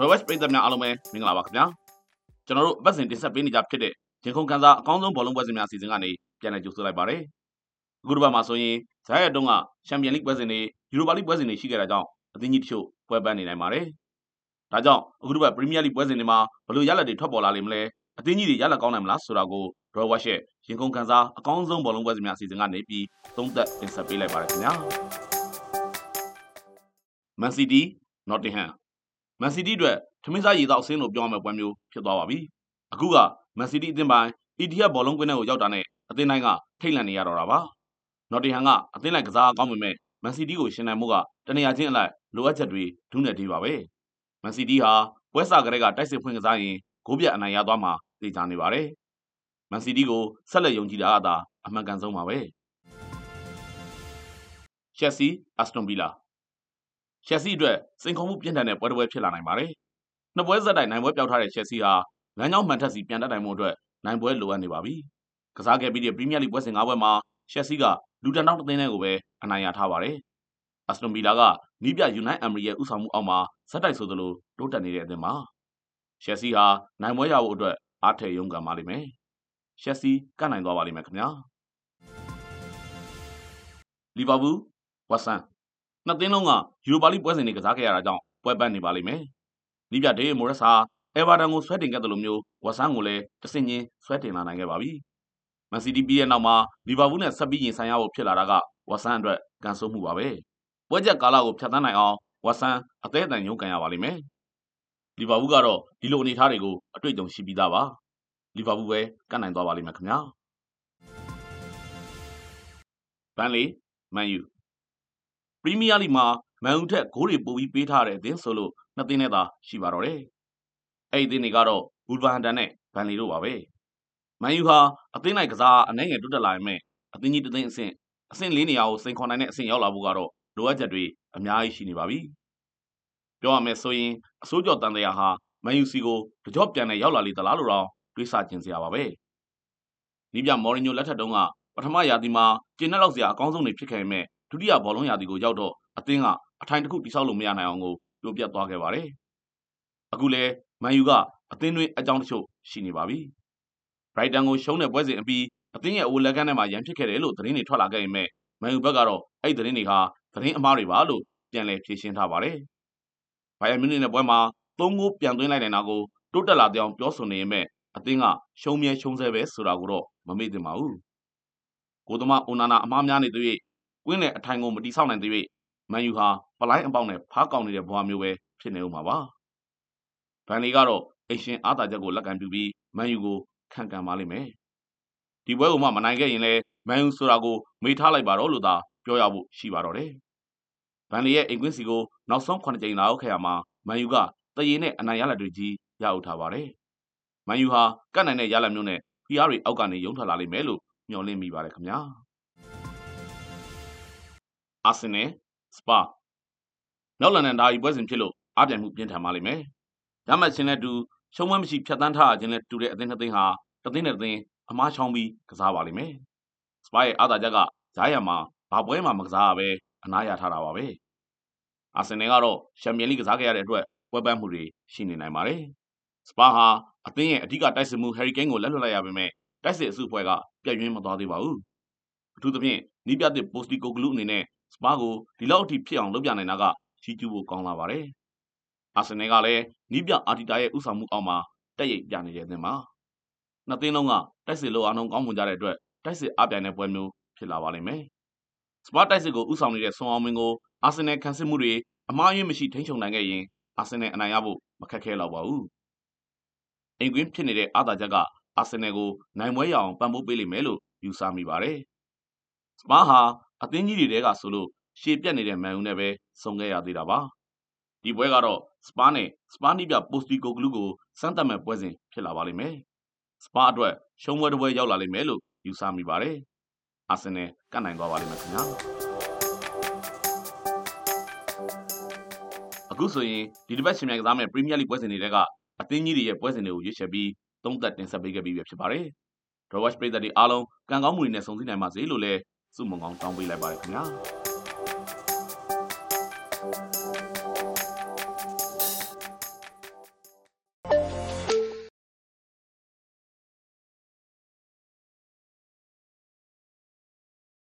Robert ပြည်သက်များအားလုံးပဲမင်္ဂလာပါခင်ဗျာကျွန်တော်တို့ဗတ်စင်တင်ဆက်ပေးနေကြဖြစ်တဲ့ရင်ခုန်ကန်စာအကောင်းဆုံးဘောလုံးပွဲစဉ်များအစီအစဉ်ကနေပြန်လည်ကြိုဆိုလိုက်ပါတယ်အခုတစ်ပတ်မှာဆိုရင်ဇာတ်ရတုံးကချန်ပီယံလိပွဲစဉ်တွေယူရိုပါလိပွဲစဉ်တွေရှိခဲ့တာကြောင့်အသင်းကြီးတချို့ပွဲပန်းနေနိုင်ပါတယ်ဒါကြောင့်အခုတစ်ပတ်ပရီးမီးယားလိပွဲစဉ်တွေမှာဘယ်လိုရလဒ်တွေထွက်ပေါ်လာလိမ့်မလဲအသင်းကြီးတွေရလဒ်ကောင်းနိုင်မလားဆိုတာကို Robert ရဲ့ရင်ခုန်ကန်စာအကောင်းဆုံးဘောလုံးပွဲစဉ်များအစီအစဉ်ကနေပြီးသုံးသပ်တင်ဆက်ပေးလိုက်ပါတယ်ခင်ဗျာ Man City Nottingham Man City အတွက်ထမင်းစားရေသောက်အဆင်းလို့ပြောရမယ့်ပွဲမျိုးဖြစ်သွားပါပြီ။အခုက Man City အသင်းပိုင်း ETH ဘောလုံးကွင်းထဲကိုရောက်တာနဲ့အသင်းတိုင်းကထိတ်လန့်နေရတော့တာပါ။ Nottingham ကအသင်းလိုက်ကစားကောင်းပေမဲ့ Man City ကိုရှင်နိုင်မှုကတနေရာချင်းအလိုက်လိုအပ်ချက်တွေဒုနဲ့သေးပါပဲ။ Man City ဟာပွဲစားကလေးကတိုက်စစ်ဖွင့်ကစားရင်ဂိုးပြတ်အနိုင်ရသွားမှာသိကြနေပါတယ်။ Man City ကိုဆက်လက်ယုံကြည်တာကသာအမှန်ကန်ဆုံးပါပဲ။ Chelsea Aston Villa ချက်စီအတွက်စိန်ခေါ်မှုပြင်းထန်တဲ့ပွဲတစ်ပွဲဖြစ်လာနိုင်ပါတယ်။နှစ်ပွဲဆက်တိုက်နိုင်ပွဲပြောက်ထားတဲ့ချက်စီဟာလမ်းကြောင်းမှန်ထက်စီပြန်တက်နိုင်မှုအတွက်နိုင်ပွဲလိုအပ်နေပါပြီ။ကစားခဲ့ပြီးတဲ့ပရီးမီးယားလိပွဲစဉ်၅ပွဲမှာချက်စီကလူတန်တောင်းတစ်သိန်းနဲ့ကိုပဲအနိုင်ရထားပါတယ်။အက်စတွန်ဗီလာကနီးပြယူနိုက်အမ်ရီရဲ့ဥဆောင်မှုအောက်မှာဇက်တိုက်ဆိုသလိုတိုးတက်နေတဲ့အသင်းပါ။ချက်စီဟာနိုင်ပွဲရဖို့အတွက်အားထည့်ရုန်းကန်ပါလိမ့်မယ်။ချက်စီကနိုင်သွားပါလိမ့်မယ်ခင်ဗျာ။လီဗာပူးဝက်ဆန် နှစ်သင်းလုံးကယူရိုပါလိပွဲစဉ်တွေကစားခဲ့ရတာကြောင့်ပွဲပန်းနေပါလိမ့်မယ်။နီးပြဒေးမိုရက်စ်ဟာအဲဗာတန်ကိုဆွဲတင်ခဲ့တယ်လို့မျိုးဝက်ဆန်ကိုလည်းတဆင့်ချင်းဆွဲတင်လာနိုင်ခဲ့ပါပြီ။မန်စီးတီးပြီးတဲ့နောက်မှာလီဗာပူးနဲ့ဆက်ပြီးရင်ဆိုင်ရဖို့ဖြစ်လာတာကဝက်ဆန်အတွက်ကန်ဆိုးမှုပါပဲ။ပွဲချက်ကာလကိုဖြတ်သန်းနိုင်အောင်ဝက်ဆန်အသေးအတန်ရုန်းကန်ရပါလိမ့်မယ်။လီဗာပူးကတော့ဒီလိုအနေအထားတွေကိုအတွေ့အကြုံရှိပြီးသားပါ။လီဗာပူးပဲကတ်နိုင်သွားပါလိမ့်မယ်ခင်ဗျာ။ဘန်လီမန်ယူ ပရီးမီးယားလိမှာ မန်ယူထက်ဂိုးတွေပိုပြီးပေးထားတဲ့အသင်းဆိုလို့နှစ်သင်းနဲ့သာရှိပါတော့တယ်။အဲ့ဒီအသင်းတွေကတော့ဝူလ်ဗာဟန်တန်နဲ့ဘန်လီတို့ပါပဲ။မန်ယူဟာအသင်းလိုက်ကစားအနှဲငယ်တိုးတက်လာရင်မဲ့အသင်းကြီးတစ်သင်းအဆင့်အဆင့်လေးနေရာကိုစိန်ခေါ်နိုင်တဲ့အဆင့်ရောက်လာဖို့ကတော့လိုအပ်ချက်တွေအများကြီးရှိနေပါပြီ။ပြောရမယ်ဆိုရင်အစိုးကြော်တန်တရားဟာမန်ယူစီကိုတကြော့ပြန်နဲ့ရောက်လာလေသလားလို့တော့တွေးဆကျင်စရာပါပဲ။နီးပြမော်ရီညိုလက်ထက်တုန်းကပထမရာသီမှာကျင်းနဲ့လောက်စရာအကောင်းဆုံးတွေဖြစ်ခဲ့ပေမဲ့ ဒုတိယဘောလုံးရာသီကိုရောက်တော့အသင်းကအထိုင်တစ်ခုတိဆောက်လို့မရနိုင်အောင်ကိုပြိုပြတ်သွားခဲ့ပါတယ်။အခုလဲမန်ယူကအသင်းတွင်းအကြောင်းတချို့ရှိနေပါပြီ။ Brighton ကိုရှုံးတဲ့ပွဲစဉ်အပြီးအသင်းရဲ့အိုလက်ကန်းထဲမှာရန်ဖြစ်ခဲ့တယ်လို့သတင်းတွေထွက်လာခဲ့ပေမဲ့မန်ယူဘက်ကတော့အဲ့ဒီသတင်းတွေဟာသတင်းအမှားတွေပါလို့ပြန်လည်ဖြေရှင်းထားပါတယ်။ဘိုင်ယန်မြူးနစ်နဲ့ပွဲမှာ၃ဂိုးပြန်သွင်းလိုက်နိုင်တာကိုတိုးတက်လာတဲ့အောင်ပြောဆိုနေရင်မဲ့အသင်းကရှုံးမြဲရှုံးဆဲပဲဆိုတာကိုတော့မမေ့သင့်ပါဘူး။ကိုသမားအိုနာနာအမားများနေတဲ့၍ ကွင်းနဲ့အထိုင်ကိုမတိဆောက်နိုင်သေး၍မန်ယူဟာပလိုင်းအပေါက်နဲ့ဖားကောင်းနေတဲ့ဘဝမျိုးပဲဖြစ်နေဦးမှာပါ။ဗန်လီကတော့အရှင်အားသာချက်ကိုလက်ခံပြုပြီးမန်ယူကိုခံကန်ပါလိမ့်မယ်။ဒီပွဲကိုမှမနိုင်ခဲ့ရင်လည်းမန်ယူဆိုတာကိုမေ့ထားလိုက်ပါတော့လို့သာပြောရဖို့ရှိပါတော့တယ်။ဗန်လီရဲ့အိမ်ကွင်းစီကိုနောက်ဆုံး9ကြိမ်လာရောက်ခဲ့ရမှာမန်ယူကတရေနဲ့အနိုင်ရလဒ်တွေကြီးရအုပ်ထားပါတယ်။မန်ယူဟာကတ်နိုင်တဲ့ရလဒ်မျိုးနဲ့ဖီအားတွေအောက်ကနေရုံထွက်လာလိမ့်မယ်လို့မျှော်လင့်မိပါတယ်ခင်ဗျာ။ အာဆင်နယ်စပါနောက်လန်ဒန်ဒါကြီးပွဲစဉ်ဖြစ်လို့အပြိုင်မှုပြင်းထန်ပါလိမ့်မယ်။ရမတ်ချင်းနဲ့တူရှုံးမမရှိဖြတ်တန်းထားခြင်းနဲ့တူတဲ့အသင်းနှစ်သင်းဟာတသင်းနဲ့တသင်းအမားချောင်းပြီးကစားပါလိမ့်မယ်။စပါရဲ့အားသာချက်ကဇာယန်မှာဘာပွဲမှာမကစားရပဲအနားရထားတာပါပဲ။အာဆင်နယ်ကတော့ချန်ပီယံလိကစားခဲ့ရတဲ့အတွက်ပွဲပန်းမှုတွေရှိနေနိုင်ပါတယ်။စပါဟာအသင်းရဲ့အဓိကတိုက်စစ်မှုဟယ်ရီကိန်းကိုလက်လွတ်လိုက်ရပေမဲ့တိုက်စစ်အစုအဖွဲ့ကပြတ်ယွင်းမသွားသေးပါဘူး။အထူးသဖြင့်နီးပြတဲ့ပိုစတီကိုဂလူအနေနဲ့ စပါကိုဒီလောက်အထိဖြစ်အောင်လုပ်ပြနိုင်တာကချီးကျူးဖို့ကောင်းလာပါတယ်။အာဆင်နယ်ကလည်းနီးပြအာတီတာရဲ့ဥဆောင်မှုအောက်မှာတက်ရိပ်ပြနေတဲ့သင်ပါ။နှစ်သင်းလုံးကတိုက်စစ်လိုအားလုံးကောင်းမွန်ကြတဲ့အတွက်တိုက်စစ်အပြိုင်တဲ့ပွဲမျိုးဖြစ်လာပါလိမ့်မယ်။စပါတိုက်စစ်ကိုဥဆောင်နေတဲ့ဆွန်အောင်မင်းကိုအာဆင်နယ်ခံစစ်မှုတွေအမှားယွင်းမရှိထိန်းချုပ်နိုင်ခဲ့ရင်အာဆင်နယ်အနိုင်ရဖို့မခက်ခဲတော့ပါဘူး။အိမ်ကွင်းဖြစ်နေတဲ့အာသာချက်ကအာဆင်နယ်ကိုနိုင်ပွဲရအောင်ပံ့ပိုးပေးလိမ့်မယ်လို့ယူဆမိပါတယ်။ စပါဟာအသင်းကြီးတွေကဆိုလို့ရှေ့ပြတ်နေတဲ့မန်ယူနဲ့ပဲဆုံခဲ့ရသေးတာပါဒီပွဲကတော့စပါးနဲ့စပါးနီးပြပိုစတီကိုဂလူးကိုစမ်းသပ်မဲ့ပွဲစဉ်ဖြစ်လာပါလိမ့်မယ်စပါးအတွက်ရှုံးပွဲတစ်ပွဲရောက်လာလိမ့်မယ်လို့ယူဆမိပါတယ်အာဆင်နယ်ကတ်နိုင်သွားပါလိမ့်မယ်ခင်ဗျာအခုဆိုရင်ဒီတစ်ပတ်ရှင်မြန်ကစားမဲ့ပရီးမီးယားလိပွဲစဉ်တွေကအသင်းကြီးတွေရဲ့ပွဲစဉ်တွေကိုရွေးချယ်ပြီးသုံးသက်တင်ဆက်ပေးခဲ့ပြီးဖြစ်ပါတယ်။ Drawatch ပြည်သက်တွေအားလုံးကံကောင်းမှုတွေနဲ့ဆုံစည်းနိုင်ပါစေလို့လည်း စုမုံကောင်းတောင်းပေးလိုက်ပါတယ်ခင်ဗျာ။